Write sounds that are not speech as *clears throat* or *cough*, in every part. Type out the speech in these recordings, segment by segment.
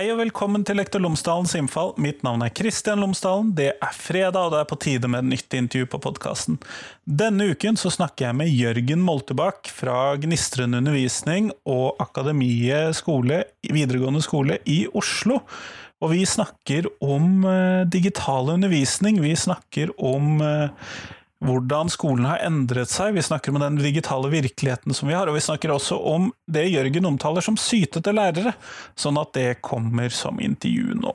Hei og velkommen til Lektor Lomsdalens innfall. Mitt navn er Kristian Lomsdalen. Det er fredag, og det er på tide med et nytt intervju på podkasten. Denne uken så snakker jeg med Jørgen Moltebakk fra Gnistrende undervisning og Akademiet skole, videregående skole i Oslo. Og vi snakker om uh, digital undervisning. Vi snakker om uh, hvordan skolen har endret seg, vi snakker om den digitale virkeligheten som vi har, og vi snakker også om det Jørgen omtaler som sytete lærere, sånn at det kommer som intervju nå.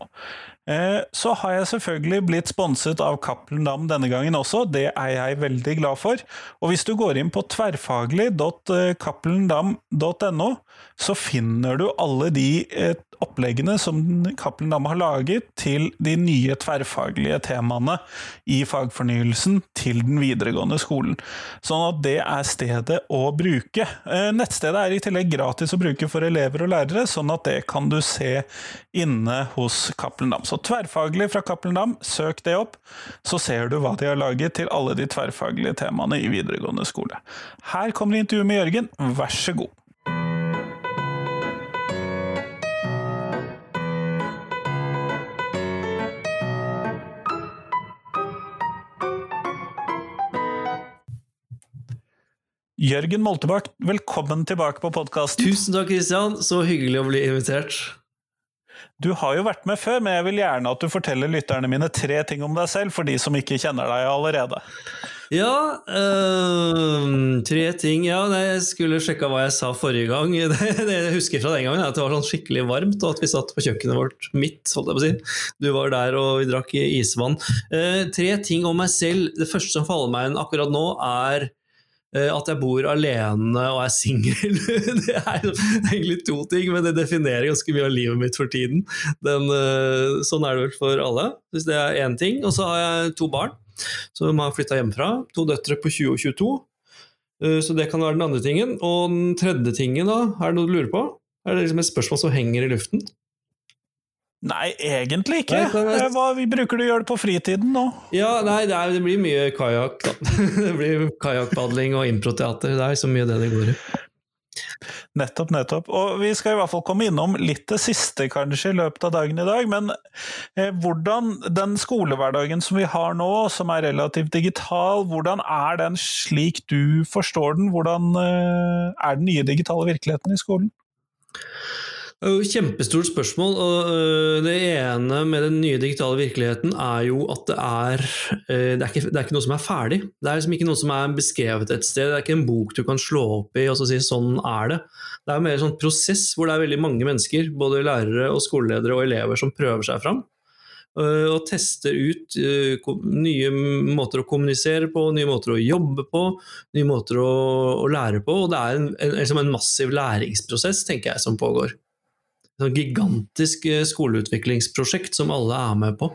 Eh, så har jeg selvfølgelig blitt sponset av Cappelen Dam denne gangen også, det er jeg veldig glad for. Og hvis du går inn på tverrfaglig.cappelendam.no, så finner du alle de eh, oppleggene som Cappelen Dam har laget til de nye tverrfaglige temaene i fagfornyelsen til den videregående skolen. Sånn at det er stedet å bruke. Eh, nettstedet er i tillegg gratis å bruke for elever og lærere, sånn at det kan du se inne hos Cappelen Dam. Så tverrfaglig fra Cappelen Dam, søk det opp, så ser du hva de har laget til alle de tverrfaglige temaene i videregående skole. Her kommer intervjuet med Jørgen, vær så god. Jørgen Moltebakk, velkommen tilbake på podkasten. Tusen takk, Kristian. Så hyggelig å bli invitert. Du har jo vært med før, men jeg vil gjerne at du forteller lytterne mine tre ting om deg selv, for de som ikke kjenner deg allerede. Ja, øh, tre ting. Ja, jeg skulle sjekka hva jeg sa forrige gang. *laughs* Det, jeg husker fra den gangen, er at det var sånn skikkelig varmt, og at vi satt på kjøkkenet vårt midt. holdt jeg på å si. Du var der, og vi drakk isvann. Uh, tre ting om meg selv. Det første som faller meg inn akkurat nå, er at jeg bor alene og er singel. *laughs* det er egentlig to ting, men det definerer ganske mye av livet mitt for tiden. Den, eh, sånn er det vel for alle, hvis det er én ting. Og så har jeg to barn som har flytta hjemmefra. To døtre på 20 og 22. Eh, så det kan være den andre tingen. Og den tredje tingen, da, er det noe du lurer på? Er det liksom et spørsmål som henger i luften? Nei, egentlig ikke. Nei, Hva bruker du å gjøre det på fritiden nå? Ja, nei, det, er, det blir mye kajakk, da. *laughs* det blir kajakkpadling og improteater. Det er så mye det det går i. Nettopp, nettopp. Og vi skal i hvert fall komme innom litt det siste, kanskje, i løpet av dagen i dag. Men eh, hvordan den skolehverdagen som vi har nå, som er relativt digital, hvordan er den slik du forstår den? Hvordan eh, er den nye digitale virkeligheten i skolen? Kjempestort spørsmål. og øh, Det ene med den nye digitale virkeligheten er jo at det er, øh, det er, ikke, det er ikke, noe som er ferdig. Det er liksom ikke noe som er beskrevet et sted. Det er ikke en bok du kan slå opp i og si sånn er det. Det er mer en sånn prosess hvor det er veldig mange mennesker, både lærere og skoleledere og elever, som prøver seg fram. Øh, og tester ut nye måter å kommunisere på, nye måter å jobbe på, nye måter å, å lære på. Og det er en, en, liksom en massiv læringsprosess tenker jeg, som pågår sånn gigantisk eh, skoleutviklingsprosjekt som alle er med på.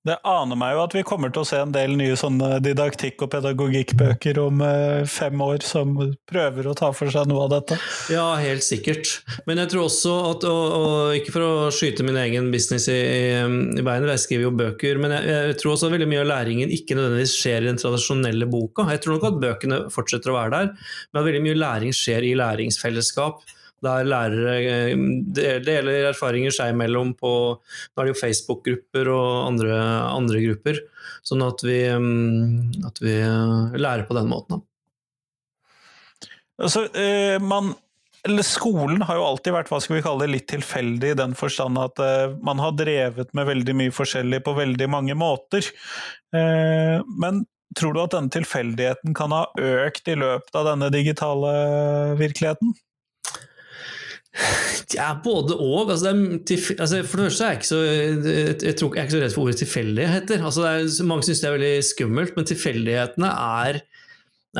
Det aner meg jo at vi kommer til å se en del nye sånne didaktikk- og pedagogikkbøker om eh, fem år som prøver å ta for seg noe av dette. Ja, helt sikkert. Men jeg tror også at, og, og ikke for å skyte min egen business i, i beina, jeg skriver jo bøker, men jeg, jeg, tror også at veldig mye av læringen ikke nødvendigvis skjer i den tradisjonelle boka. Jeg tror nok at bøkene fortsetter å være der, men at veldig mye læring skjer i læringsfellesskap der lærere eh, deler erfaringer seg imellom på Nå er det jo Facebook-grupper og andre, andre, grupper, sånn at vi, mm, at vi, eh, lærer på den måten. Altså, eh, man, skolen har jo alltid vært hva skal vi kalle det, litt tilfeldig, i den forstand at man har drevet med veldig mye forskjellig på veldig mange måter. men tror du at denne tilfeldigheten kan ha økt i løpet av denne digitale virkeligheten? *laughs* Ja, både og. Altså, altså, for det første er jeg ikke så, jeg, jeg, tror, jeg er ikke så redd for ordet tilfeldigheter. Altså, mange syns det er veldig skummelt, men tilfeldighetene er,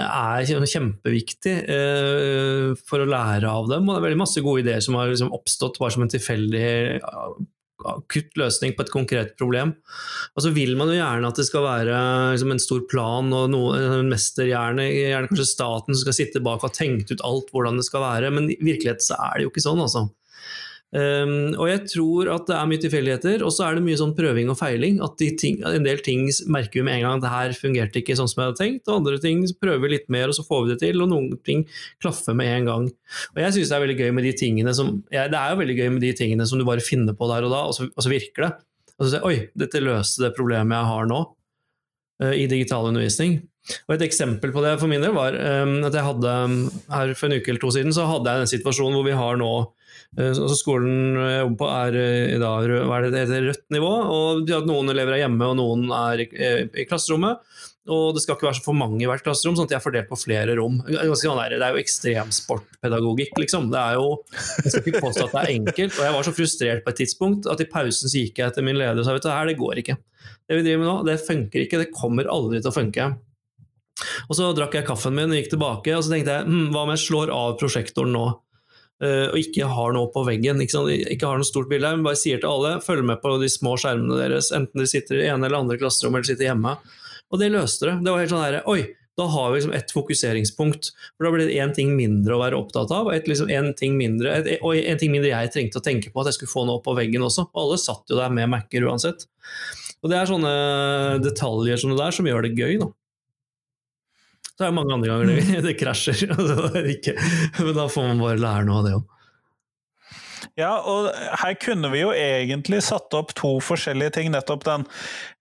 er kjempeviktig uh, for å lære av dem. Og det er veldig masse gode ideer som har liksom, oppstått bare som en tilfeldig akutt løsning på et konkret problem. Og så vil man jo gjerne at det skal være liksom, en stor plan og en mesterhjerne, gjerne kanskje staten som skal sitte bak og ha tenkt ut alt hvordan det skal være, men i virkeligheten så er det jo ikke sånn, altså. Um, og jeg tror at det er mye tilfeldigheter, og så er det mye sånn prøving og feiling. At ting, en del ting merker vi med en gang at det her fungerte ikke sånn som jeg hadde tenkt, og andre ting prøver vi litt mer, og så får vi det til, og noen ting klaffer med en gang. Og jeg syns det er veldig gøy med de tingene som ja, Det er jo veldig gøy med de tingene som du bare finner på der og da, og så, og så virker det. Og så sier oi, dette løste det problemet jeg har nå, uh, i digital undervisning. Og Et eksempel på det for min del var um, at jeg hadde her for en uke eller to siden så hadde jeg en situasjon hvor vi har nå altså skolen jeg jobber på er eh, i dag hva er det, det rødt nivå. og at Noen elever er hjemme og noen er eh, i klasserommet. Og det skal ikke være så for mange i hvert klasserom, sånn at de er fordelt på flere rom. Det er jo ekstremsportpedagogikk, liksom. Det er jo, jeg skal ikke påstå at det er enkelt. Og jeg var så frustrert på et tidspunkt at i pausen så gikk jeg etter min leder og sa vet du, her, det går ikke. Det vi driver med nå, det funker ikke. Det kommer aldri til å funke. Og så drakk jeg kaffen min og gikk tilbake, og så tenkte jeg hm, hva om jeg slår av prosjektoren nå? Uh, og ikke har noe på veggen. Ikke, ikke, har noe stort bilde, men bare sier til alle følg med på de små skjermene deres, enten de sitter i ene eller andre klasserom eller sitter hjemme. Og det løste det. Det var helt sånn her, Oi, da har vi liksom et fokuseringspunkt. For Da blir det én ting mindre å være opptatt av, og liksom en ting mindre, et, og en ting mindre jeg trengte å tenke på at jeg skulle få noe opp på veggen også. Og alle satt jo der med Mac-er uansett. Og Det er sånne detaljer som det der som gjør det gøy. da. Så er det mange andre ganger det, *laughs* det krasjer. *laughs* Altså, men da får man bare lære noe av det òg. Ja, og her kunne vi jo egentlig satt opp to forskjellige ting. Nettopp den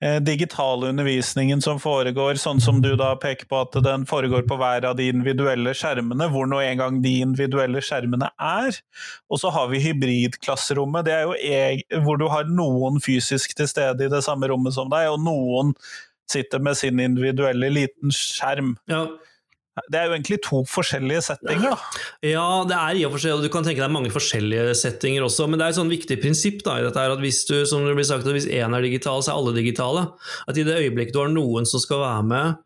eh, digitale undervisningen som foregår, sånn som du da peker på at den foregår på hver av de individuelle skjermene, hvor nå en gang de individuelle skjermene er. Og så har vi hybridklasserommet, det er jo eg, hvor du har noen fysisk til stede i det samme rommet som deg, og noen sitter med sin individuelle liten skjerm. Ja. Det er jo egentlig to forskjellige settinger, da. Ja, det er i og for seg, og du kan tenke deg mange forskjellige settinger også, men det er et sånn viktig prinsipp da, i dette her, at hvis du, som det blir sagt, at hvis én er digital, så er alle digitale. At i det øyeblikket du har noen som skal være med,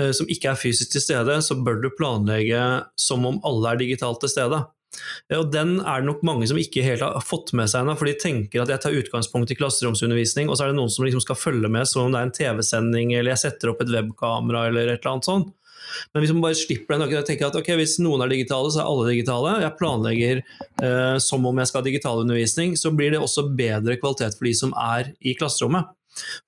eh, som ikke er fysisk til stede, så bør du planlegge som om alle er digitalt til stede. Og Den er det nok mange som ikke helt har fått med seg ennå, for de tenker at jeg tar utgangspunkt i klasseromsundervisning, og så er det noen som liksom skal følge med som om det er en TV-sending, eller jeg setter opp et webkamera, eller et eller annet sånt. Men hvis man bare slipper den og tenker at okay, hvis noen er digitale, så er alle digitale. Jeg planlegger eh, som om jeg skal ha digital undervisning, så blir det også bedre kvalitet for de som er i klasserommet.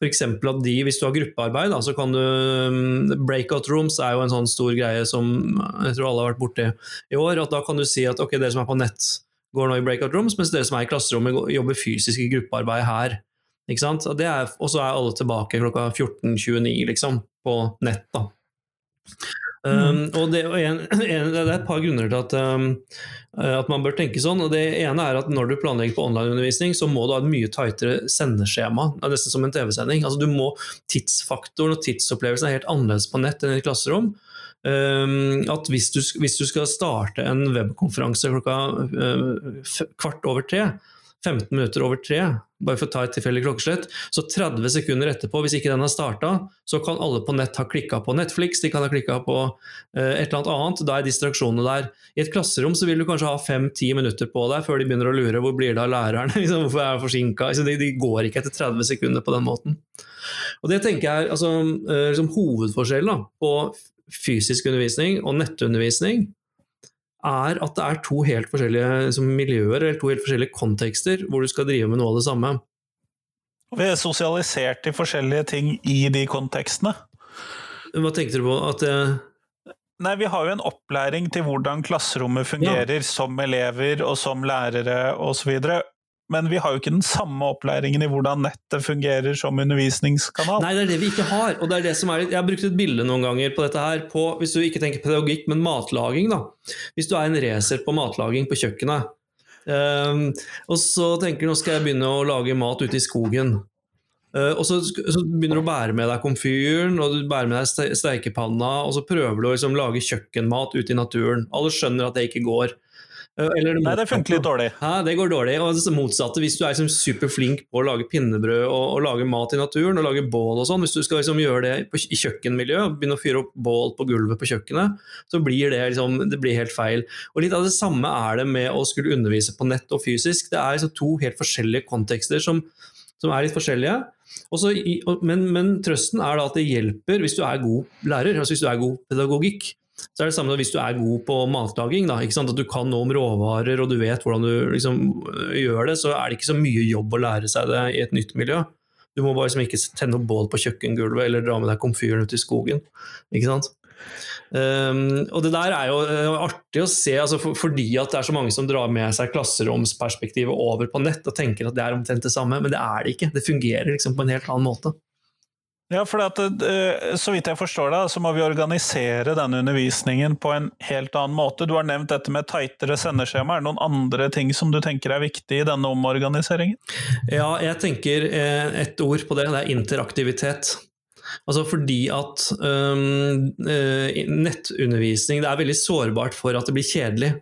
F.eks. at de, hvis du har gruppearbeid, da, så kan du mm, Breakout rooms er jo en sånn stor greie som jeg tror alle har vært borti i år. at Da kan du si at ok, dere som er på nett, går nå i breakout rooms, mens dere som er i klasserommet, jobber fysisk i gruppearbeid her. Ikke sant? Og så er alle tilbake klokka 14.29 liksom, på nett. da. Um, og det, en, *clears throat* en, det, er et par grunner til at, um, at, man bør tenke sånn. og Det ene er at når du planlegger på onlineundervisning, så må du ha et mye tightere sendeskjema. Nesten som en TV-sending. Altså du må, Tidsfaktoren og tidsopplevelsen er helt annerledes på nett enn i et klasserom. Um, at hvis du, hvis du, skal starte en webkonferanse klokka uh, kvart over tre, 15 minutter over tre, bare for å ta et tilfeldig klokkeslett, så 30 sekunder etterpå, hvis ikke den har starta, så kan alle på nett ha klikka på Netflix, de kan ha klikka på uh, et eller annet annet, da er distraksjonene der. I et klasserom så vil du kanskje ha 5-10 minutter på deg før de begynner å lure hvor blir det av læreren, *laughs* liksom, hvorfor er jeg forsinka? Altså, de, går ikke etter 30 sekunder på den måten. Og Det tenker jeg er altså, uh, liksom hovedforskjellen på fysisk undervisning og nettundervisning er at det er to helt forskjellige miljøer eller to helt forskjellige kontekster hvor du skal drive med noe av det samme. Vi er sosialisert i forskjellige ting i de kontekstene. Hva tenkte du på? At jeg Nei, Vi har jo en opplæring til hvordan klasserommet fungerer ja. som elever og som lærere osv men vi har jo ikke den samme opplæringen i hvordan nettet fungerer som undervisningskanal. Nei, det er det vi ikke har. og det er det som er, Jeg har brukt et bilde noen ganger på dette her, på, hvis du ikke tenker pedagogikk, men matlaging. da. Hvis du er en racer på matlaging på kjøkkenet, um, og så tenker du nå skal jeg begynne å lage mat ute i skogen. Uh, og så, så, begynner du å bære med deg komfyren og du bærer med deg steikepanna, og så prøver du å liksom, lage kjøkkenmat ute i naturen. Alle skjønner at det ikke går. Eh, det Nei, det funker litt dårlig. Ja, det går dårlig. Og det motsatte, hvis du er liksom superflink på å lage pinnebrød og, og, lage mat i naturen, og lage bål og sånn, hvis du skal liksom gjøre det på, i kjøkkenmiljø, begynne å fyre opp bål på gulvet på kjøkkenet, så blir det, liksom, det blir helt feil. Og Litt av det samme er det med å skulle undervise på nett og fysisk. Det er liksom to helt forskjellige kontekster som, som er litt forskjellige. Også, men, men, trøsten er da at det hjelper hvis du er god lærer, altså hvis du er god pedagogikk. Så er det samme hvis du er god på matlaging, da, at du kan noe om råvarer og du vet hvordan du liksom, gjør det, så er det ikke så mye jobb å lære seg det i et nytt miljø. Du må bare liksom ikke tenne opp bål på kjøkkengulvet eller dra med deg komfyren ut i skogen. ikke sant? Um, og det der er jo uh, artig å se, altså for, fordi at det er så mange som drar med seg klasseromsperspektivet over på nett og tenker at det er omtrent det samme, men det er det ikke. Det fungerer liksom på en helt annen måte. Ja, for at, eh, Så vidt jeg forstår det, så må vi organisere denne undervisningen på en helt annen måte. Du har nevnt dette med tightere sendeskjema. Er det noen andre ting som du tenker er viktig i denne omorganiseringen? Ja, jeg tenker eh, et ord på det. Det er interaktivitet. Altså fordi at um, nettundervisning det er veldig sårbart for at det blir kjedelig.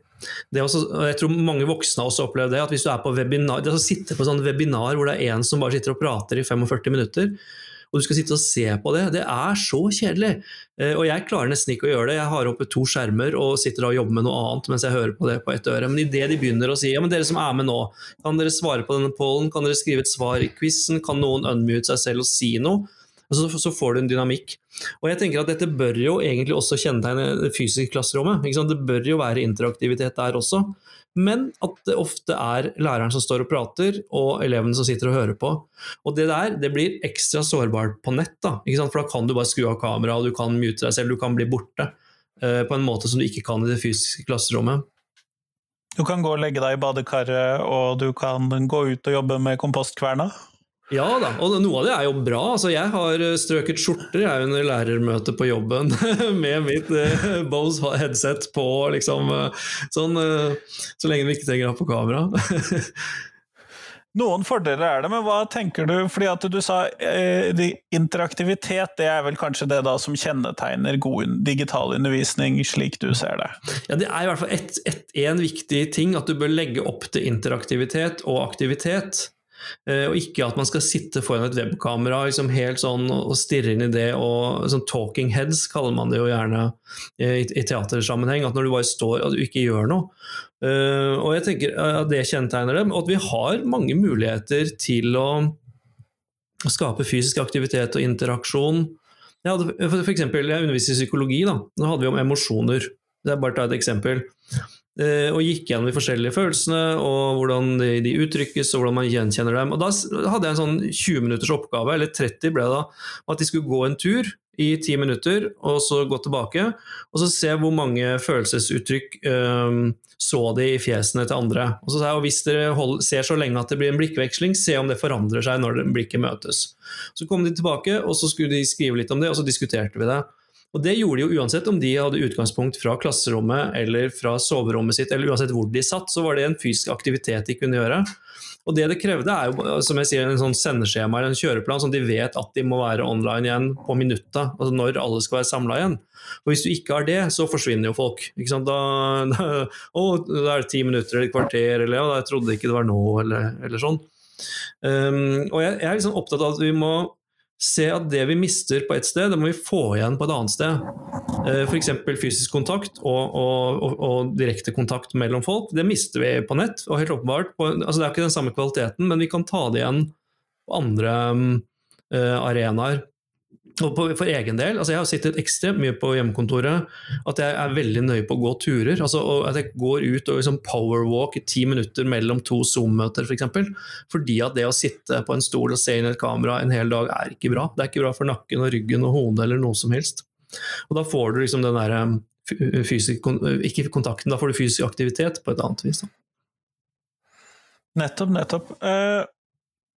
Det også, jeg tror mange voksne har også opplevd det. at Hvis du er på webinar, det å sitte på sånn webinar hvor det er en som bare sitter og prater i 45 minutter, og du skal sitte og se på det. Det er så kjedelig. Eh, og jeg klarer nesten ikke å gjøre det. Jeg har oppe to skjermer og sitter og jobber med noe annet mens jeg hører på det på ett øre. Men idet de begynner å si ja, men dere som er med nå, kan dere svare på denne pollen, kan dere skrive et svar i quizen, kan noen unmute seg selv og si noe? Så, får du en dynamikk. Og jeg tenker at Dette bør jo egentlig også kjennetegne det fysiske klasserommet. Det bør jo være interaktivitet der også men at det ofte er læreren som står og prater, og elevene som sitter og hører på. Og det der det blir ekstra sårbart på nett, da, for da kan du bare skru av kameraet, du kan mute deg selv, du kan bli borte uh, på en måte som du ikke kan i det fysiske klasserommet. Du kan gå og legge deg i badekaret, og du kan gå ut og jobbe med kompostkverna? Ja da, og noe av det er jo bra. Altså, jeg har eh, strøket skjorter jeg under lærermøtet på jobben *laughs* med mitt eh, Bose headset på, liksom. Uh, sånn, uh, så lenge vi ikke trenger å ha på kamera. *laughs* Noen fordeler er det, men hva tenker du? Fordi at du sa eh, interaktivitet, det er vel kanskje det da som kjennetegner god digital undervisning, slik du ser det? Ja, Det er i hvert fall én viktig ting, at du bør legge opp til interaktivitet og aktivitet. Eh, og ikke at man skal sitte foran et webkamera liksom helt sånn og stirre inn i det. og sånn Talking heads kaller man det jo gjerne i, i teatersammenheng. At når du bare står og du ikke gjør noe. Uh, og jeg tenker at det kjennetegner det. Og at vi har mange muligheter til å skape fysisk aktivitet og interaksjon. Jeg hadde, for eksempel, jeg underviste i psykologi. da, Nå hadde vi om emosjoner. Det er bare å ta et eksempel. Eh, og gikk gjennom de forskjellige følelsene og hvordan de, de, uttrykkes og hvordan man gjenkjenner dem. Og Da hadde jeg en sånn 20 minutters oppgave, eller 30 ble det da, at de skulle gå en tur i 10 minutter og så gå tilbake. Og så se hvor mange følelsesuttrykk um, så de i fjesene til andre. Og så sa jeg, og Hvis dere hold, ser så lenge at det blir en blikkveksling, se om det forandrer seg når blikket møtes. Så kom de tilbake, og så skulle de skrive litt om det, og så diskuterte vi det. Og Det gjorde de jo uansett om de hadde utgangspunkt fra klasserommet eller fra soverommet sitt, eller uansett hvor de satt, så var det en fysisk aktivitet de kunne gjøre. Og Det det krevde, er jo som jeg sier, en sånn sendeskjema eller en kjøreplan, sånn de vet at de må være online igjen på minutta, altså når alle skal være samla igjen. Og Hvis du ikke har det, så forsvinner jo folk. Da, *laughs* da, å, da er det ti minutter eller et kvarter, eller ja, jeg trodde ikke det var nå, eller, eller sånn. Um, og jeg, jeg, er liksom opptatt av at vi må se at det vi mister på ett sted, det må vi få igjen på et annet sted. Eh, F.eks. fysisk kontakt og, og, og, og, direkte kontakt mellom folk. Det mister vi på nett. og helt åpenbart, på, altså Det er ikke den samme kvaliteten, men vi kan ta det igjen på andre um, arenaer. Og på, for egen del, altså Jeg har sittet ekstremt mye på hjemmekontoret. At jeg er veldig nøye på å gå turer. altså At jeg går ut og liksom powerwalk i ti minutter mellom to Zoom-møter f.eks. For eksempel. Fordi at det å sitte på en stol og se inn i et kamera en hel dag er ikke bra. Det er ikke bra for nakken og ryggen og hodet eller noe som helst. Og da får du liksom den der um, fysisk, ikke kontakten, da får du fysisk aktivitet på et annet vis. Da. Nettopp, nettopp. Uh,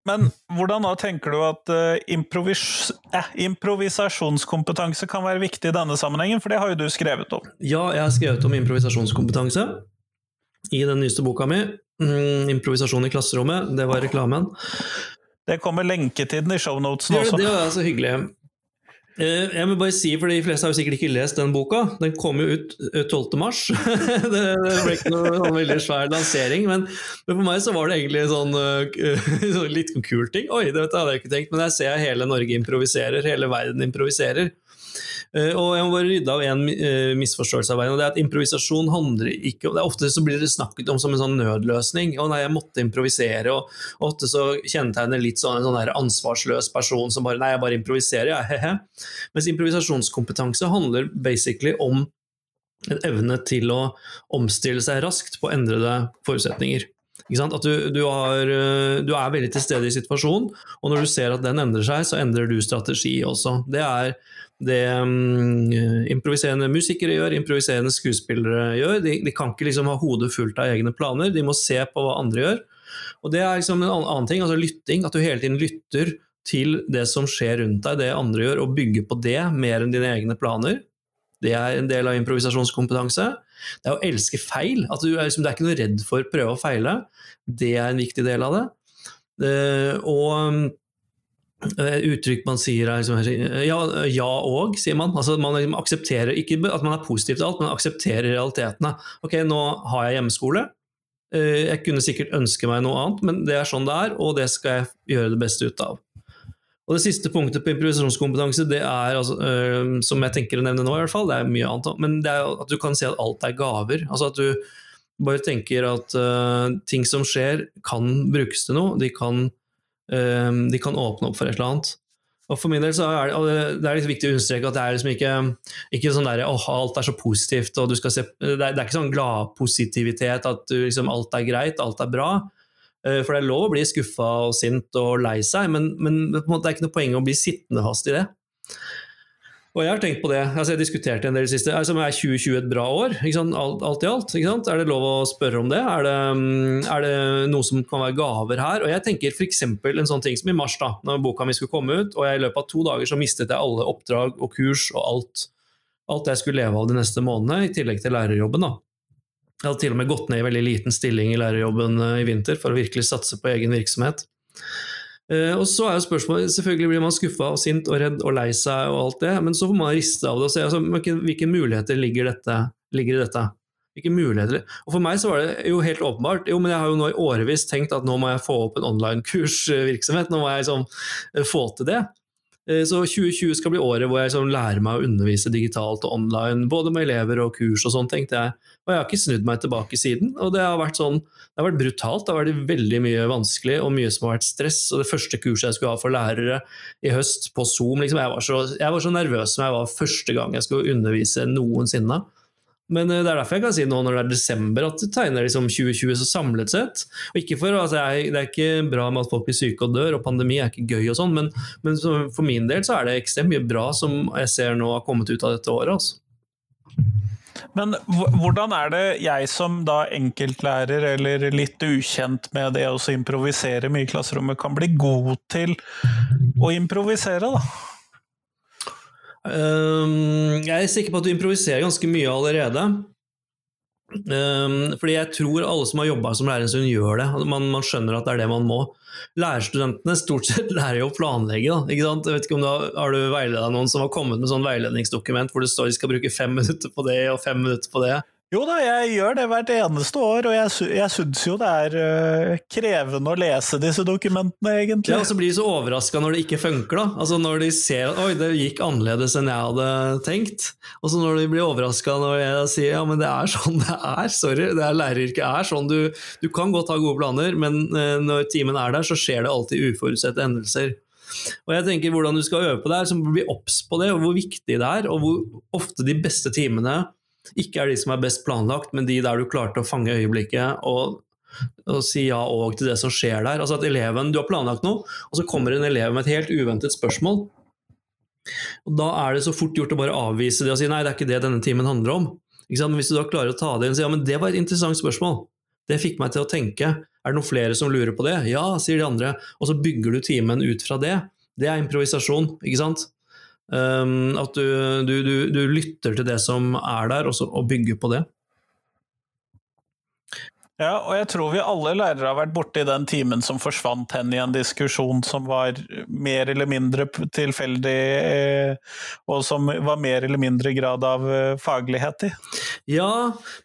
men hvordan da tenker du at uh, improvis eh, improvisasjonskompetanse kan være viktig i denne sammenhengen, for det har jo du skrevet om? Ja, jeg har skrevet om improvisasjonskompetanse i den nyeste boka mi. Mm, 'Improvisasjon i klasserommet', det var reklamen. Det kommer lenke til den i shownotesen også. Det, det var så hyggelig. Eh, jeg må bare si, for De fleste har jo sikkert ikke lest den boka. Den kom jo ut 12. Eh, *laughs* det ble ikke noe sånn veldig svær lansering, men, for meg så var det egentlig en sånn, uh, *laughs* litt kul ting. Oi, det hadde jeg ikke tenkt, men jeg ser hele Norge improviserer, hele verden improviserer. Eh, og jeg må bare rydde av en eh, misforståelse av veien. og det er at Improvisasjon handler ikke det er Ofte så blir det snakket om som en sånn nødløsning. og nei, jeg måtte improvisere, og Ofte så kjennetegner litt sånn en sånn ansvarsløs person som bare Nei, jeg bare improviserer, jeg, he-he. Mens improvisasjonskompetanse handler basically om en evne til å omstille seg raskt på endrede forutsetninger. At du, du, har, eh, du, er veldig til stede i situasjonen, og når du ser at den endrer seg, så endrer du strategi også. Det er det um, improviserende musikere gjør, improviserende skuespillere gjør. De, de kan ikke liksom ha hodet fullt av egne planer, de må se på hva andre gjør. Og det er liksom en annen ting, altså lytting. At du hele tiden lytter til det som skjer rundt deg, det andre gjør, og bygger på det mer enn dine egne planer. Det er en del av improvisasjonskompetanse. Det er å elske feil. At du er, liksom, du er ikke noe redd for å prøve å feile. Det er en viktig del av det. Uh, og eh, uttrykk man sier er liksom, ja, ja og, sier man. Altså, man liksom aksepterer ikke at man er positiv til alt, men aksepterer realitetene. Ok, nå har jeg hjemmeskole. Uh, jeg kunne sikkert ønske meg noe annet, men det er sånn det er, og det skal jeg gjøre det beste ut av. Og Det siste punktet på improvisasjonskompetanse, det er, altså, øh, som jeg tenker å nevne nå, i hvert fall, det er mye annet, men det er at du kan se at alt er gaver. Altså at du bare tenker at øh, ting som skjer, kan brukes til noe. De kan, øh, de kan, åpne opp for et eller annet. Og For min del så er det, det er liksom viktig å understreke at det er liksom ikke, ikke sånn der, oh, alt er så positivt, og se, det, er, det er ikke sånn gladpositivitet at du, liksom, alt er greit, alt er bra. Eh, for det er lov å bli skuffa og sint og lei seg, men, men det er ikke noe poeng å bli sittende fast i det. Og jeg har tenkt på det, altså jeg diskuterte en del i siste. Altså, er 2020 et bra år? Alt, alt, i alt? Er det lov å spørre om det? Er, det? Mm, er, det? noe som kan være gaver her? Og jeg tenker f.eks. en sånn ting som i mars, da når boka mi skulle komme ut, og jeg i løpet av to dager så mistet jeg alle oppdrag og kurs og alt, alt jeg skulle leve av de neste månedene, i tillegg til lærerjobben. da. Jeg hadde til og med gått ned i veldig liten stilling i lærerjobben eh, i vinter for å virkelig satse på egen virksomhet. Eh, og så er jo spørsmålet, Selvfølgelig blir man skuffa og sint og redd og lei seg, og alt det, men så får man riste av det og se altså, hvilke muligheter ligger, dette, ligger, i dette. Hvilke muligheter? Og For meg så var det jo helt åpenbart. Jo, men jeg har jo nå i årevis tenkt at nå må jeg få opp en online-kursvirksomhet. Nå må jeg liksom få til det. Så 2020 skal bli året hvor jeg liksom lærer meg å undervise digitalt og online, både med elever og kurs og sånn, tenkte jeg. Og jeg har ikke snudd meg tilbake siden. Og det har vært sånn, det har vært brutalt. Det har vært veldig mye vanskelig og mye som har vært stress. Og det første kurset jeg skulle ha for lærere i høst på Zoom liksom, jeg, var så, jeg var så nervøs som jeg var første gang jeg skulle undervise noensinne. Men eh, det er derfor jeg kan si nå når det er desember at det tegner liksom 2020 så samlet sett. Og ikke for jeg, Det er ikke bra med at folk blir syke og dør, og pandemi er ikke gøy og sånn, men, men, for min del så er det ekstremt mye bra som jeg ser nå har kommet ut av dette året. altså. Men hvordan er det jeg som da enkeltlærer eller litt ukjent med det å improvisere mye i klasserommet, kan bli god til å improvisere, da? Um, jeg er sikker på at du improviserer ganske mye allerede. Um, fordi jeg tror alle som har jobba som lærer gjør det. Man, man, skjønner at det er det man må. Lærerstudentene stort sett *laughs* lærer jo å planlegge. Da, ikke sant? Jeg vet ikke om du Har, har du noen som har kommet med sånn veiledningsdokument hvor det står de skal bruke fem minutter på det og fem minutter på det? Jo da, jeg gjør det hvert eneste år, og jeg, jeg syns jo det er uh, krevende å lese disse dokumentene, egentlig. Ja, og så blir de så overraska når det ikke funker, da. Altså når de ser at oi, det gikk annerledes enn jeg hadde tenkt. Og så når de blir overraska når jeg sier ja, men det er sånn det er, sorry, det er læreryrket er sånn. Du, du, kan godt ha gode planer, men uh, når timen er der, så skjer det alltid uforutsette endelser. Og jeg tenker Hvordan du skal øve på det, er som bli obs på det, og hvor viktig det er, og hvor ofte de beste timene ikke er de som er best planlagt, men de der du klarte å fange øyeblikket og, og si ja òg til det som skjer der. Altså at eleven, Du har planlagt noe, og så kommer en elev med et helt uventet spørsmål. Og Da er det så fort gjort å bare avvise det og si nei, det er ikke det denne timen handler om. Men hvis du da klarer å ta det inn og si ja, men det var et interessant spørsmål, det fikk meg til å tenke, er det noen flere som lurer på det? Ja, sier de andre. Og så bygger du timen ut fra det. Det er improvisasjon, ikke sant? Um, at du, du, du, du, lytter til det som er der, og, så, og bygger på det. Ja, og jeg tror vi alle lærere har vært borti den timen som forsvant hen i en diskusjon som var mer eller mindre tilfeldig, eh, og som var mer eller mindre grad av eh, faglighet i. Ja,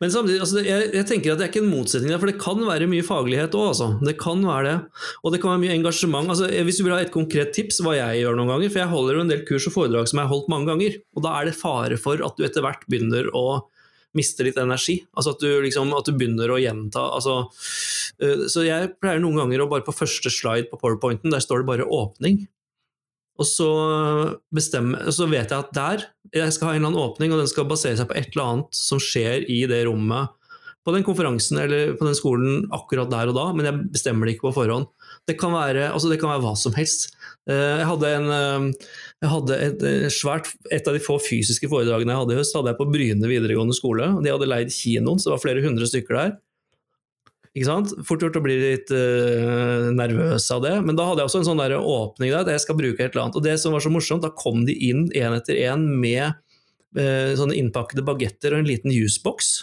men samtidig, altså, jeg, jeg, tenker at det er ikke en motsetning der, for det kan være mye faglighet òg, altså. Det kan være det. Og det kan være mye engasjement. Altså, hvis du vil ha et konkret tips hva jeg gjør noen ganger, for jeg holder jo en del kurs og foredrag som jeg har holdt mange ganger, og da er det fare for at du etter hvert begynner å mister litt energi. Altså at du, liksom, at du begynner å gjenta altså, uh, Så jeg pleier noen ganger å bare på første slide på powerpointen, der står det bare 'åpning'. Og så, bestemmer, så vet jeg at der jeg skal ha en eller annen åpning, og den skal basere seg på et eller annet som skjer i det rommet på den konferansen eller på den skolen akkurat der og da, men jeg bestemmer det ikke på forhånd. Det kan være, altså det kan være hva som helst. Eh, jeg hadde, en, eh, jeg hadde et, svært, et av de få fysiske foredragene jeg hadde i høst, hadde jeg på Bryne videregående skole. De hadde leid kinoen, så det var flere hundre stykker der. Ikke sant? Fort gjort å bli litt uh, nervøs av det. Men da hadde jeg også en sånn der åpning der, at jeg skal bruke et eller annet. Og det som var så morsomt, da kom de inn én etter én med uh, sånne innpakkede bagetter og en liten jusboks.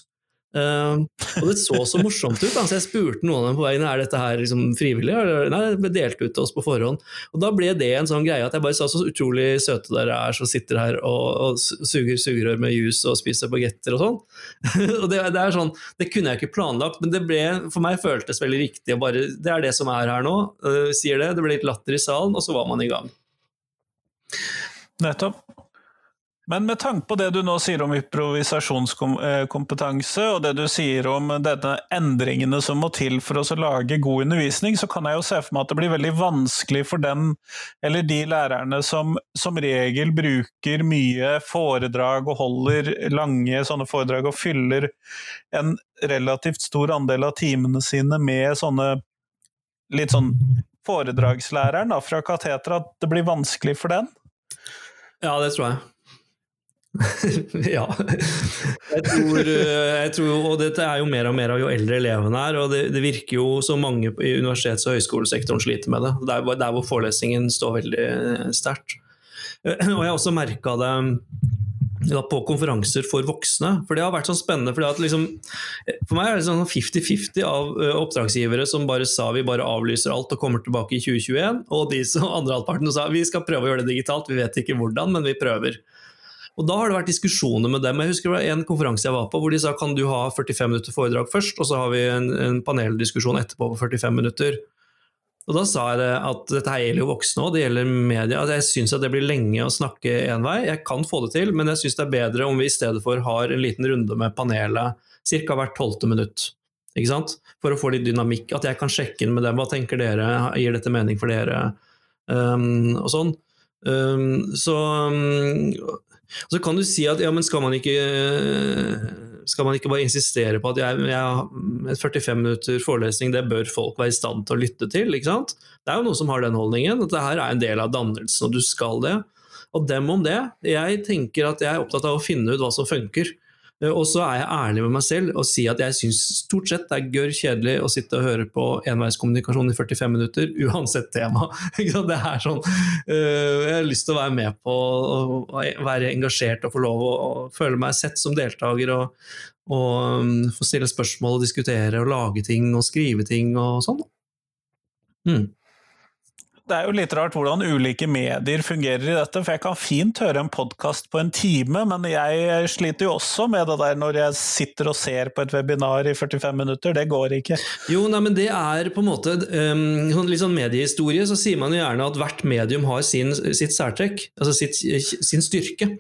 Uh, og det så så morsomt ut, da. så jeg spurte noen av dem på veien er dette her liksom frivillig. Eller? Nei, det ble delt ut til oss på forhånd. Og da ble det en sånn greie at jeg bare sa så utrolig søte dere er som sitter her og, og suger sugerør med juice og spiser bagetter og sånn. *laughs* og det, det, er sånn, det kunne jeg ikke planlagt, men det ble, for meg føltes veldig riktig. Bare, det er det som er her nå, uh, sier det. Det ble litt latter i salen, og så var man i gang. Nettopp. Men med tanke på det du nå sier om improvisasjonskompetanse, og det du sier om denne endringene som må til for å lage god undervisning, så kan jeg jo se for meg at det blir veldig vanskelig for den, eller de lærerne som som regel bruker mye foredrag og holder lange sånne foredrag og fyller en relativt stor andel av timene sine med sånne litt sånn foredragslæreren da, fra kateteret, at det blir vanskelig for den? Ja, det tror jeg. *laughs* ja. Jeg tror, eh, jeg tror, og dette er jo mer og mer av jo eldre elevene er, og det, det virker jo som mange i universitets- og høyskolesektoren sliter med det. Der, der hvor forelesningen står veldig eh, sterkt. *clears throat* Og jeg har også merka det da, på konferanser for voksne. For det har vært sånn spennende. Liksom, for meg er det sånn 50-50 av oppdragsgivere som bare sa vi bare avlyser alt og kommer tilbake i 2021, og de som andre halvparten sa vi skal prøve å gjøre det digitalt, vi vet ikke hvordan, men vi prøver. Og Da har det vært diskusjoner med dem. Jeg husker det var en konferanse jeg var på hvor de sa kan du ha 45 minutter foredrag først, og så har vi en, en paneldiskusjon etterpå på 45 minutter. Og Da sa jeg at dette her gjelder jo voksne òg, det gjelder media. At jeg syns det blir lenge å snakke én vei. Jeg kan få det til, men jeg syns det er bedre om vi i stedet for har en liten runde med panelet ca. hvert tolvte minutt. Ikke sant? For å få litt dynamikk. At jeg kan sjekke inn med dem. Hva tenker dere? Gir dette mening for dere? Um, og sånn. Um, så um, så kan du si at ja, men skal man ikke skal man ikke bare insistere på at jeg, jeg, 45 minutter forelesning det bør folk være i stand til å lytte til? ikke sant? Det er jo noen som har den holdningen, at det her er en del av dannelsen, og du skal det. Og dem om det. Jeg tenker at jeg er opptatt av å finne ut hva som funker. Eh, og så er jeg ærlig med meg selv og sier at jeg syns stort sett det er gørr kjedelig å sitte og høre på enveiskommunikasjon i 45 minutter, *laughs* uansett tema. Det er sånn, eh, jeg har lyst til å være med på å være engasjert og få lov å føle meg sett som deltaker. og, og mm, få stille spørsmål og diskutere og lage ting og skrive ting og sånn. Mm det er jo litt rart hvordan ulike medier fungerer i dette, for jeg kan fint høre en podkast på en time, men jeg sliter jo også med det der når jeg sitter og ser på et webinar i 45 minutter, det går ikke. Jo, nei, men det er på en måte um, litt sånn mediehistorie, så sier man jo gjerne at hvert medium har sin, sitt særtrekk, altså sitt, sin styrke.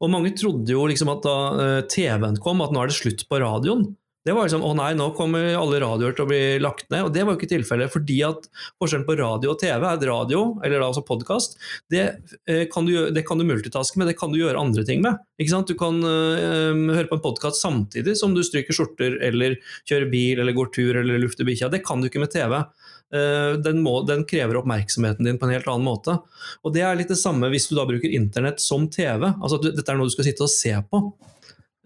Og mange trodde jo liksom at da uh, TV-en kom, at nå er det slutt på radioen. Det var liksom å nei, nå kommer alle radioer til å bli lagt ned. Og det var jo ikke tilfellet, fordi at forskjellen på radio og TV er at radio, eller altså podkast, det, eh, det, kan du multitaske med, det kan du gjøre andre ting med. Ikke sant? Du kan uh, høre på en podkast samtidig som du stryker skjorter eller kjører bil eller går tur eller lufter bikkja. Det kan du ikke med TV. Den, må, den, krever oppmerksomheten din på en helt annen måte. Og Det er litt det samme hvis du da bruker internett som TV. Altså at Dette er noe du skal sitte og se på.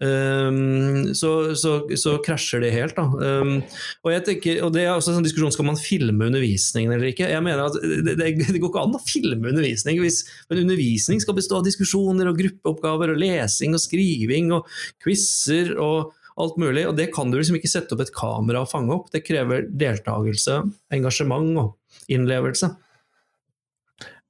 Um, så, så, så, krasjer det helt. Da. Um, og, tenker, og, det er også en sånn diskusjon skal man filme undervisningen eller ikke. Jeg mener at det, det, det går ikke an å filme undervisning. Hvis en undervisning skal bestå av diskusjoner og gruppeoppgaver og lesing og skriving og quizer og alt mulig. Og det kan du liksom ikke sette opp et kamera og fange opp. Det krever deltakelse, engasjement og innlevelse.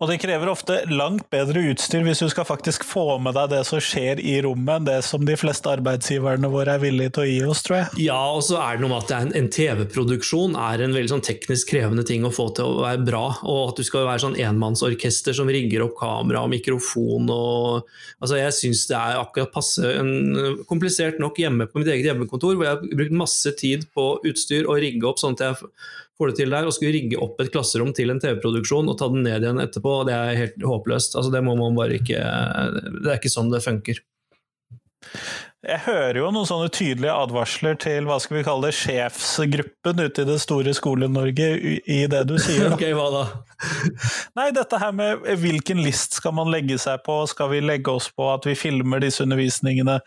Og det krever ofte langt bedre utstyr hvis du skal faktisk få med deg det som skjer i rommet, enn det som de fleste arbeidsgiverne våre er villige til å gi oss, tror jeg. Ja, og så er det noe med at en, en TV-produksjon er en veldig sånn teknisk krevende ting å få til å være bra. Og at du skal være sånn enmannsorkester som rigger opp kamera og mikrofon og Altså, jeg syns det er akkurat passe en, komplisert nok hjemme på mitt eget hjemmekontor, hvor jeg har brukt masse tid på utstyr og rigge opp sånn at jeg får det til der, og skulle rigge opp et klasserom til en TV-produksjon og ta den ned igjen etterpå, det er helt håpløst. Altså, det må man bare ikke Det er ikke sånn det funker. Jeg hører jo noen sånne tydelige advarsler til hva skal vi kalle det, sjefsgruppen ute i det store Skole-Norge i det du sier. *laughs* ok, hva da? Nei, dette her med hvilken list skal man legge seg på, skal vi legge oss på at vi filmer disse undervisningene,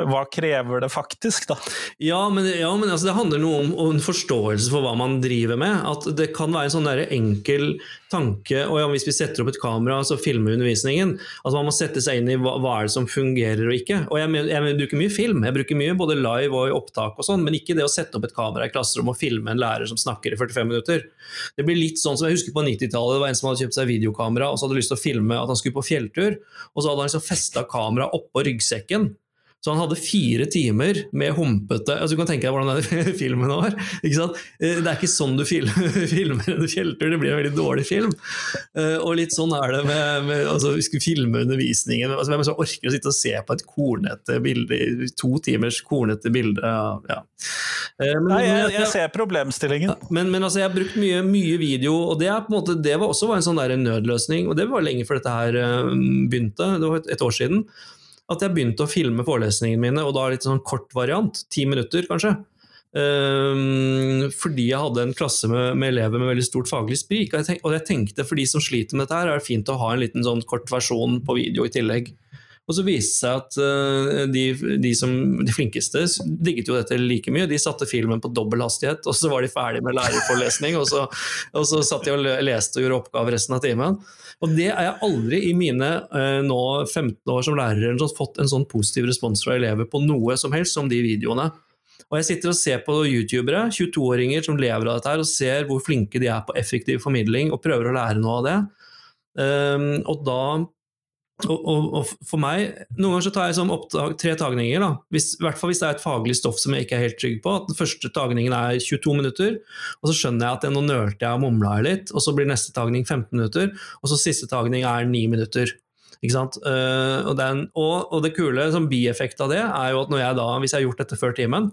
hva krever det faktisk, da? Ja, men, ja, men altså, det handler noe om, om, en forståelse for hva man driver med. At det kan være en sånn der enkel tanke og ja, hvis vi setter opp et kamera så filmer undervisningen, at man må sette seg inn i hva, hva er det som fungerer og ikke. Og jeg, jeg bruker mye film. Jeg bruker mye både live og i opptak, og sånn, men ikke det å sette opp et kamera i klasserom og filme en lærer som snakker i 45 minutter. Det blir litt sånn som jeg husker på 90-tallet. Det var en som hadde kjøpt seg videokamera og så hadde lyst til å filme at han skulle på fjelltur. Og så hadde han liksom festa kameraet oppå ryggsekken så han hadde fire timer med humpete altså Du kan tenke deg hvordan den *laughs* filmen var. Ikke sant? Eh, det er ikke sånn du *laughs* filmer en fjelltur, det blir en veldig dårlig film. Eh, og litt sånn er det med, med altså, Vi skulle filme undervisningen. Altså, hvem som orker å sitte og se på et kornete bilde, to timers kornete bilde? Ja. Eh, men, Nei, jeg, jeg, ser problemstillingen. Men, men, altså, jeg har brukt mye, mye video, og det, er på en måte, det var også en sånn der nødløsning. Og det var lenge før dette her begynte, det var et, et år siden at jeg begynte å filme forelesningene mine, og da litt sånn kort variant, ti minutter kanskje. Um, fordi jeg hadde en klasse med, med, elever med veldig stort faglig sprik. Og jeg, tenk, og jeg, tenkte for de som sliter med dette, her, er det fint å ha en liten sånn kort versjon på video i tillegg. Og så viste det seg at uh, de, de, som, de, flinkeste digget jo dette like mye. De satte filmen på dobbel hastighet, og så var de ferdig med lærerforelesning. Og så, og så satt de og leste og gjorde oppgave resten av timen. Og det er jeg aldri i mine uh, nå 15 år som lærer fått en sånn positiv respons fra elever på noe som helst som de videoene. Og jeg sitter og ser på youtubere, 22-åringer som lever av dette her, og ser hvor flinke de er på effektiv formidling, og prøver å lære noe av det. Um, og da og, og, og, for meg, Noen ganger så tar jeg sånn opptak, tre tagninger. da, hvis, I hvert fall hvis det er et faglig stoff som jeg ikke er helt trygg på. at Den første tagningen er 22 minutter, og så skjønner jeg at nå nølte jeg og mumla litt. og Så blir neste tagning 15 minutter, og så siste tagning er 9 minutter. Ikke sant? Uh, og, den, og, det kule som bieffekt av det er jo at når jeg da, hvis jeg har gjort dette før timen,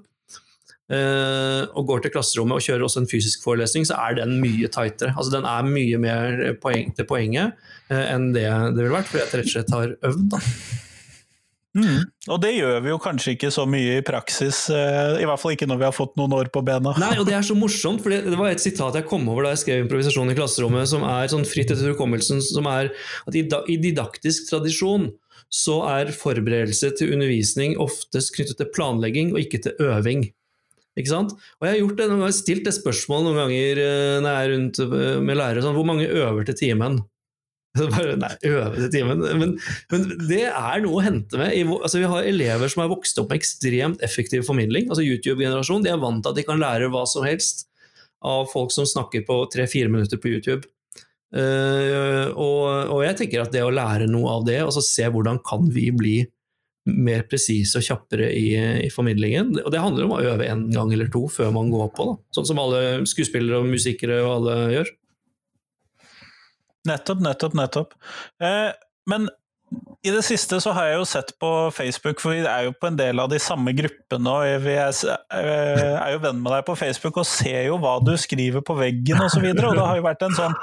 og går til klasserommet og kjører også en fysisk forelesning, så er den mye tightere. Altså Den er mye mer poeng til poenget uh, enn det det ville vært, fordi jeg rett og slett har øvd. da. Mm. Og det gjør vi jo kanskje ikke så mye i praksis, uh, i hvert fall ikke når vi har fått noen år på bena. Nei, og det er så morsomt, for det var et sitat jeg kom over da jeg skrev improvisasjon i klasserommet, som er sånn fritt etter hukommelsen, som er at i, i didaktisk tradisjon så er forberedelse til undervisning oftest knyttet til planlegging og ikke til øving. Ikke sant? Og jeg har gjort det, jeg har stilt det spørsmålet noen ganger eh, når jeg er rundt eh, med lærere. Sånn, hvor mange øver til timen? *laughs* Bare, nei, øve til timen men, men, det er noe å hente med. Altså, vi har elever som har vokst opp med ekstremt effektiv formidling. altså YouTube-generasjon, De er vant til at de kan lære hva som helst av folk som snakker på tre-fire minutter på YouTube. Uh, og, og, jeg tenker at det å lære noe av det, og så se hvordan kan vi bli mer presise og kjappere i, i, formidlingen. Og det handler om å øve en gang eller to før man går på, da. sånn som alle skuespillere og musikere og alle gjør. Nettopp, nettopp, nettopp. Eh, men i det siste så har jeg jo sett på Facebook, for vi er jo på en del av de samme gruppene, og vi er, jo venn med deg på Facebook og ser jo hva du skriver på veggen osv., og, så videre, og det har jo vært en sånn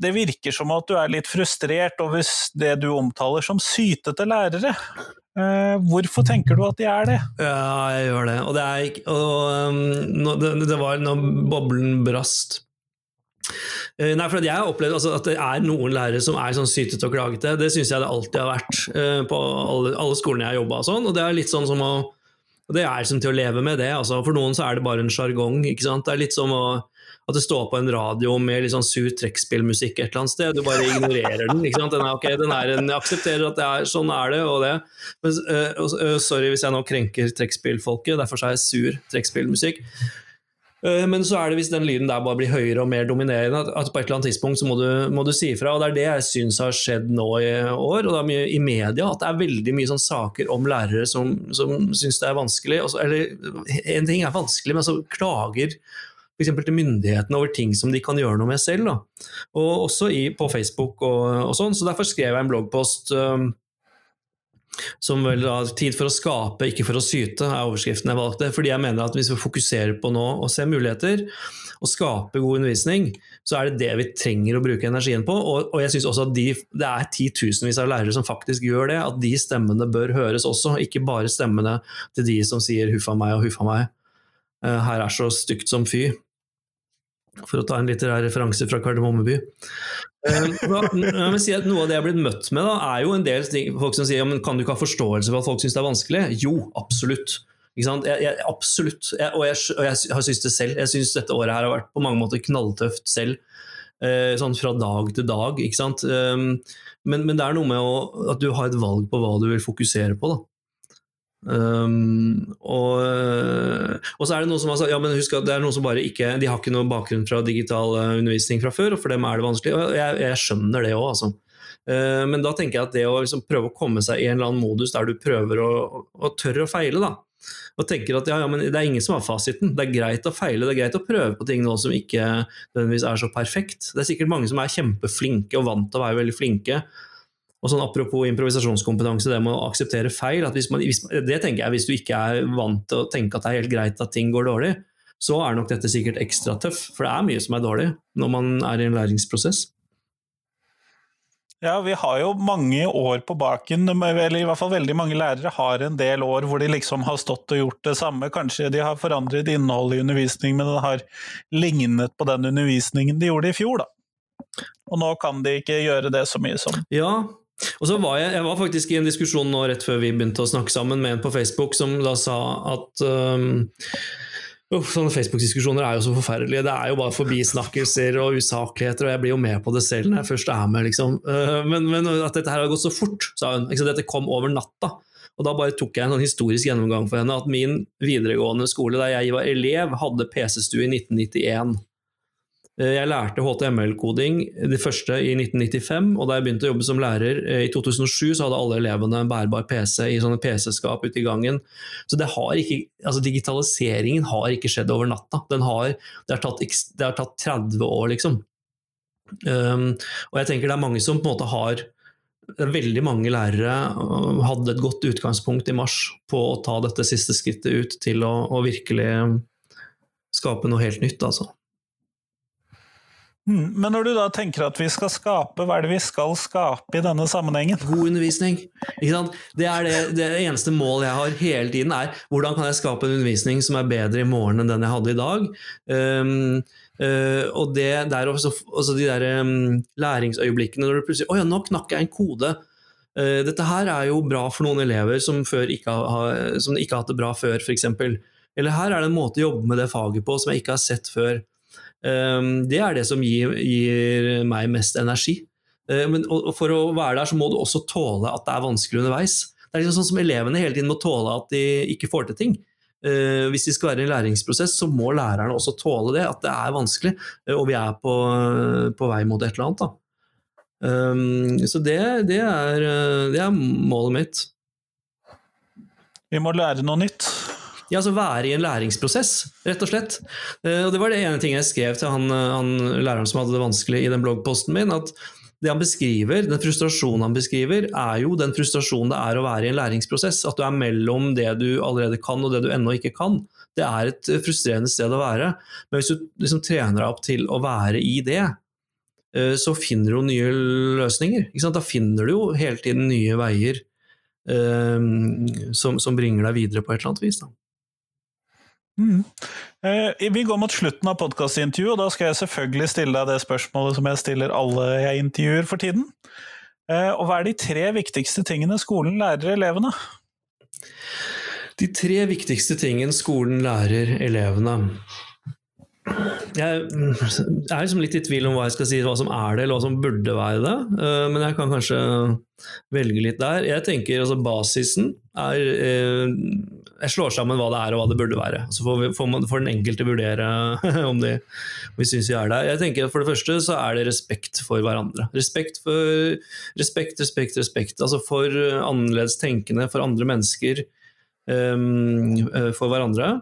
det virker som at du er litt frustrert over det du omtaler som sytete lærere. Eh, hvorfor tenker du at de er det? Ja, jeg gjør det. Og det, er og, um, det, det var når boblen brast. Eh, nei, for Jeg har opplevd altså, at det er noen lærere som er sånn sytete og klagete. Det syns jeg det alltid har vært uh, på alle, alle, skolene jeg har jobba. Sånn, og det er litt sånn som å Det er som til å leve med det. Altså, for noen så er det bare en sjargong. Det er litt som å at det står på en radio med litt sånn sur trekkspillmusikk et eller annet sted. Du bare ignorerer den. ikke sant? Den er, okay, den er en, jeg aksepterer at det er, sånn er det, og det. Men, uh, uh, sorry hvis jeg nå krenker trekkspillfolket, derfor er jeg sur trekkspillmusikk. Uh, men så er det hvis den lyden der bare blir høyere og mer dominerende, at, på et eller annet tidspunkt så må du, må du si ifra. Og det er det jeg syns har skjedd nå i år, og det er mye i media, at det er veldig mye sånn saker om lærere som, som syns det er vanskelig. Også, eller en ting er vanskelig, men så klager f.eks. til myndighetene over ting som de kan gjøre noe med selv. Da. Og også i, på Facebook og, og, sånn. Så derfor skrev jeg en bloggpost um, Som vel da 'Tid for å skape, ikke for å syte' er overskriften jeg valgte. Fordi jeg mener at hvis vi fokuserer på nå og ser muligheter og skape god undervisning, så er det det vi trenger å bruke energien på. Og, og jeg synes også at de, det er titusenvis av lærere som faktisk gjør det. At de stemmene bør høres også, ikke bare stemmene til de som sier 'huffa meg' og 'huffa meg'. Eh, her er så stygt som fy. For å ta en litterær referanse fra Kardemommeby. Uh, si noe av det jeg har blitt møtt med, da, er jo en del ting, folk som sier ja, men kan du ikke ha forståelse for at folk syns det er vanskelig? Jo, absolutt. Jeg, jeg, absolutt. Jeg, og, jeg, og jeg har syntes det selv. Jeg syns dette året her har vært på mange måter knalltøft selv. Eh, sånn fra dag til dag. Ikke sant? Um, men, men, det er noe med å, at du har et valg på hva du vil fokusere på. da. Um, og, og, så er det noen som har sagt ja, men husk at det er noen som bare ikke De har ikke noen bakgrunn fra digital uh, undervisning fra før, og for dem er det vanskelig. Og jeg, jeg skjønner det òg, altså. Uh, men da tenker jeg at det å liksom prøve å komme seg i en eller annen modus der du prøver å, å, å tørre å feile, da. Og tenker at ja, ja, men det er ingen som har fasiten. Det er greit å feile, det er greit å prøve på ting nå som ikke nødvendigvis er så perfekt. Det er sikkert mange som er kjempeflinke og vant til å være veldig flinke, og sånn Apropos improvisasjonskompetanse, det med å akseptere feil. Man, hvis, det tenker jeg, Hvis du ikke er vant til å tenke at det er helt greit at ting går dårlig, så er nok dette sikkert ekstra tøff. For det er mye som er dårlig når man er i en læringsprosess. Ja, vi har jo mange år på baken, eller i hvert fall veldig mange lærere har en del år hvor de liksom har stått og gjort det samme. Kanskje de har forandret innholdet i undervisning, men det har lignet på den undervisningen de gjorde i fjor, da. Og nå kan de ikke gjøre det så mye som Ja, og så var jeg, jeg var faktisk i en diskusjon nå rett før vi begynte å snakke sammen med en på Facebook som da sa at um, uh, Sånne Facebook-diskusjoner er jo så forferdelige. Det er jo bare forbisnakkelser og usakligheter, og jeg blir jo med på det selv når jeg først er med. Liksom. Uh, men, men, at dette her har gått så fort, sa hun. Dette kom over natta. Og da bare tok jeg en sånn historisk gjennomgang for henne. At min videregående skole der jeg var elev, hadde PC-stue i 1991. Eh, jeg lærte HTML-koding det første i 1995, og da jeg begynte å jobbe som lærer eh, i 2007, så hadde alle elevene en bærbar PC i sånne PC-skap ute i gangen. Så har ikke, altså digitaliseringen har ikke skjedd over natta. Har, det, har tatt, det, har tatt, 30 år, liksom. Um, og jeg tenker det er mange som på en måte har Veldig mange lærere øh, hadde et godt utgangspunkt i mars på å ta dette siste skrittet ut til å, å virkelig skape noe helt nytt, altså. Mm, men når du da tenker at vi skal skape, hva er det vi skal skape i denne sammenhengen? God undervisning. Det er det, det, eneste målet jeg har hele tiden, er hvordan kan jeg skape en undervisning som er bedre i morgen enn den jeg hadde i dag. Um, uh, og det der også, også de der um, læringsøyeblikkene når du plutselig Å ja, nå knakk jeg en kode. Uh, dette her er jo bra for noen elever som, ikke har, som ikke har hatt det bra før, f.eks. Eller her er det en måte å jobbe med det faget på som jeg ikke har sett før. Ehm, det er det som gir, gir meg mest energi. Ehm, men, for å være der, så må du også tåle at det er vanskelig underveis. Det er liksom sånn som elevene hele tiden må tåle at de ikke får til ting. Uh, hvis de skal være i en læringsprosess, så må lærerne også tåle det, at det er vanskelig, uh, og vi er på, på, vei mot et eller annet. Da. så det, det, er, det, er, målet mitt. Vi må lære noe nytt. Ja, altså være i en læringsprosess, rett og slett. Eh, og Det var det ene ting jeg skrev til han, eh, han læreren som hadde det vanskelig i den bloggposten min. at det han beskriver, Den frustrasjonen han beskriver, er jo den frustrasjonen det er å være i en læringsprosess. At du er mellom det du allerede kan og det du ennå ikke kan. Det er et eh, frustrerende sted å være. Men hvis du liksom trener deg opp til å være i det, så finner du nye løsninger. Da finner du jo hele tiden nye veier um, som, som, bringer deg videre på et eller annet vis. Da. Mm. Eh, vi går mot slutten av podkastintervjuet, og da skal jeg selvfølgelig stille deg det spørsmålet som jeg stiller alle jeg intervjuer for tiden. Eh, og hva er de tre viktigste tingene skolen lærer elevene? De tre viktigste tingene skolen lærer elevene jeg er liksom litt i tvil om hva jeg skal si, hva som er det, eller hva som burde være det. Eh, men jeg kan kanskje velge litt der. Jeg tenker altså basisen er Jeg slår sammen hva det er og hva det burde være. Så får, vi, får, man, får den enkelte vurdere *laughs* om, de, om vi syns vi er der. Jeg tenker For det første så er det respekt for hverandre. Respekt, for, respekt, respekt, respekt. Altså for annerledes tenkende, for andre mennesker, um, for hverandre.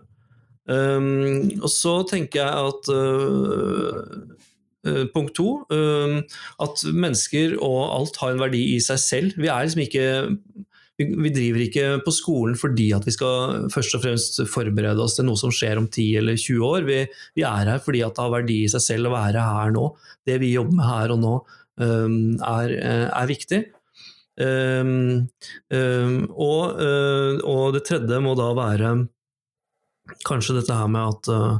Um, og så tenker jeg at uh, punkt to um, at mennesker og alt har en verdi i seg selv. Vi er liksom ikke vi, driver ikke på skolen fordi at vi skal først og fremst forberede oss til noe som skjer om 10 eller 20 år. Vi, vi er her fordi det har verdi i seg selv å være her nå. Det vi jobber med her og nå, um, er, er viktig. Um, um, og, uh, og, det tredje må da være kanskje dette her med at uh,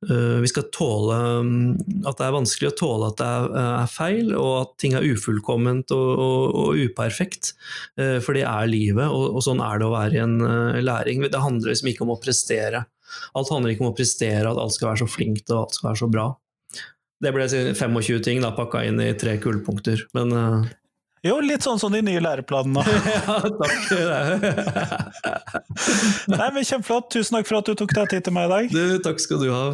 vi skal tåle um, at det er vanskelig å tåle at det er, er feil, og at ting er ufullkomment og, og, og uperfekt. Uh, for det er livet, og, og, sånn er det å være i en læring. Det handler liksom ikke om å prestere. Alt handler ikke om å prestere, at alt skal være så flinkt og alt skal være så bra. Det ble 25 ting da, pakka inn i tre kullpunkter, men jo, litt sånn som de nye læreplanene. *laughs* ja, takk. Nei, men Kjempeflott. Tusen takk for at du tok deg tid til meg i dag. Du, takk skal du ha.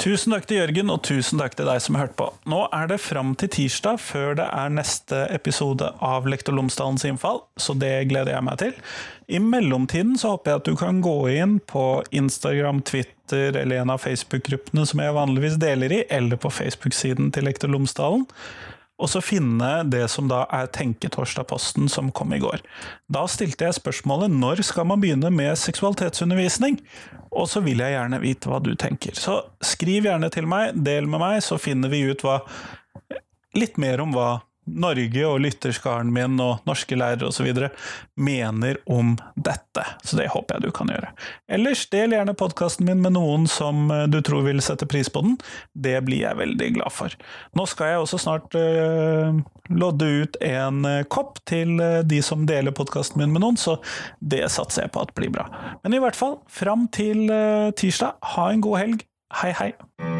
Tusen takk til Jørgen, og tusen takk til deg som har hørt på. Nå er det fram til tirsdag før det er neste episode av Lektor Lomsdalens innfall, så det gleder jeg meg til. I mellomtiden så håper jeg at du kan gå inn på Instagram, Twitter eller en av Facebook-gruppene som jeg vanligvis deler i, eller på Facebook-siden til Lektor Lomsdalen og så finne det som da er Tenketorsdag-posten som kom i går. Da stilte jeg spørsmålet når skal man begynne med seksualitetsundervisning? Og så vil jeg gjerne vite hva du tenker. Så skriv gjerne til meg, del med meg, så finner vi ut hva Litt mer om hva Norge og lytterskaren min og norske lærere osv. mener om dette. Så det håper jeg du kan gjøre. Ellers, del gjerne podkasten min med noen som eh, du tror vil sette pris på den. Det blir jeg veldig glad for. Nå skal jeg også snart øh, lodde ut en uh, kopp til de som deler podkasten min med noen, så det satser jeg på at blir bra. Men i hvert fall, fram til tirsdag, ha en god helg. Hei, hei!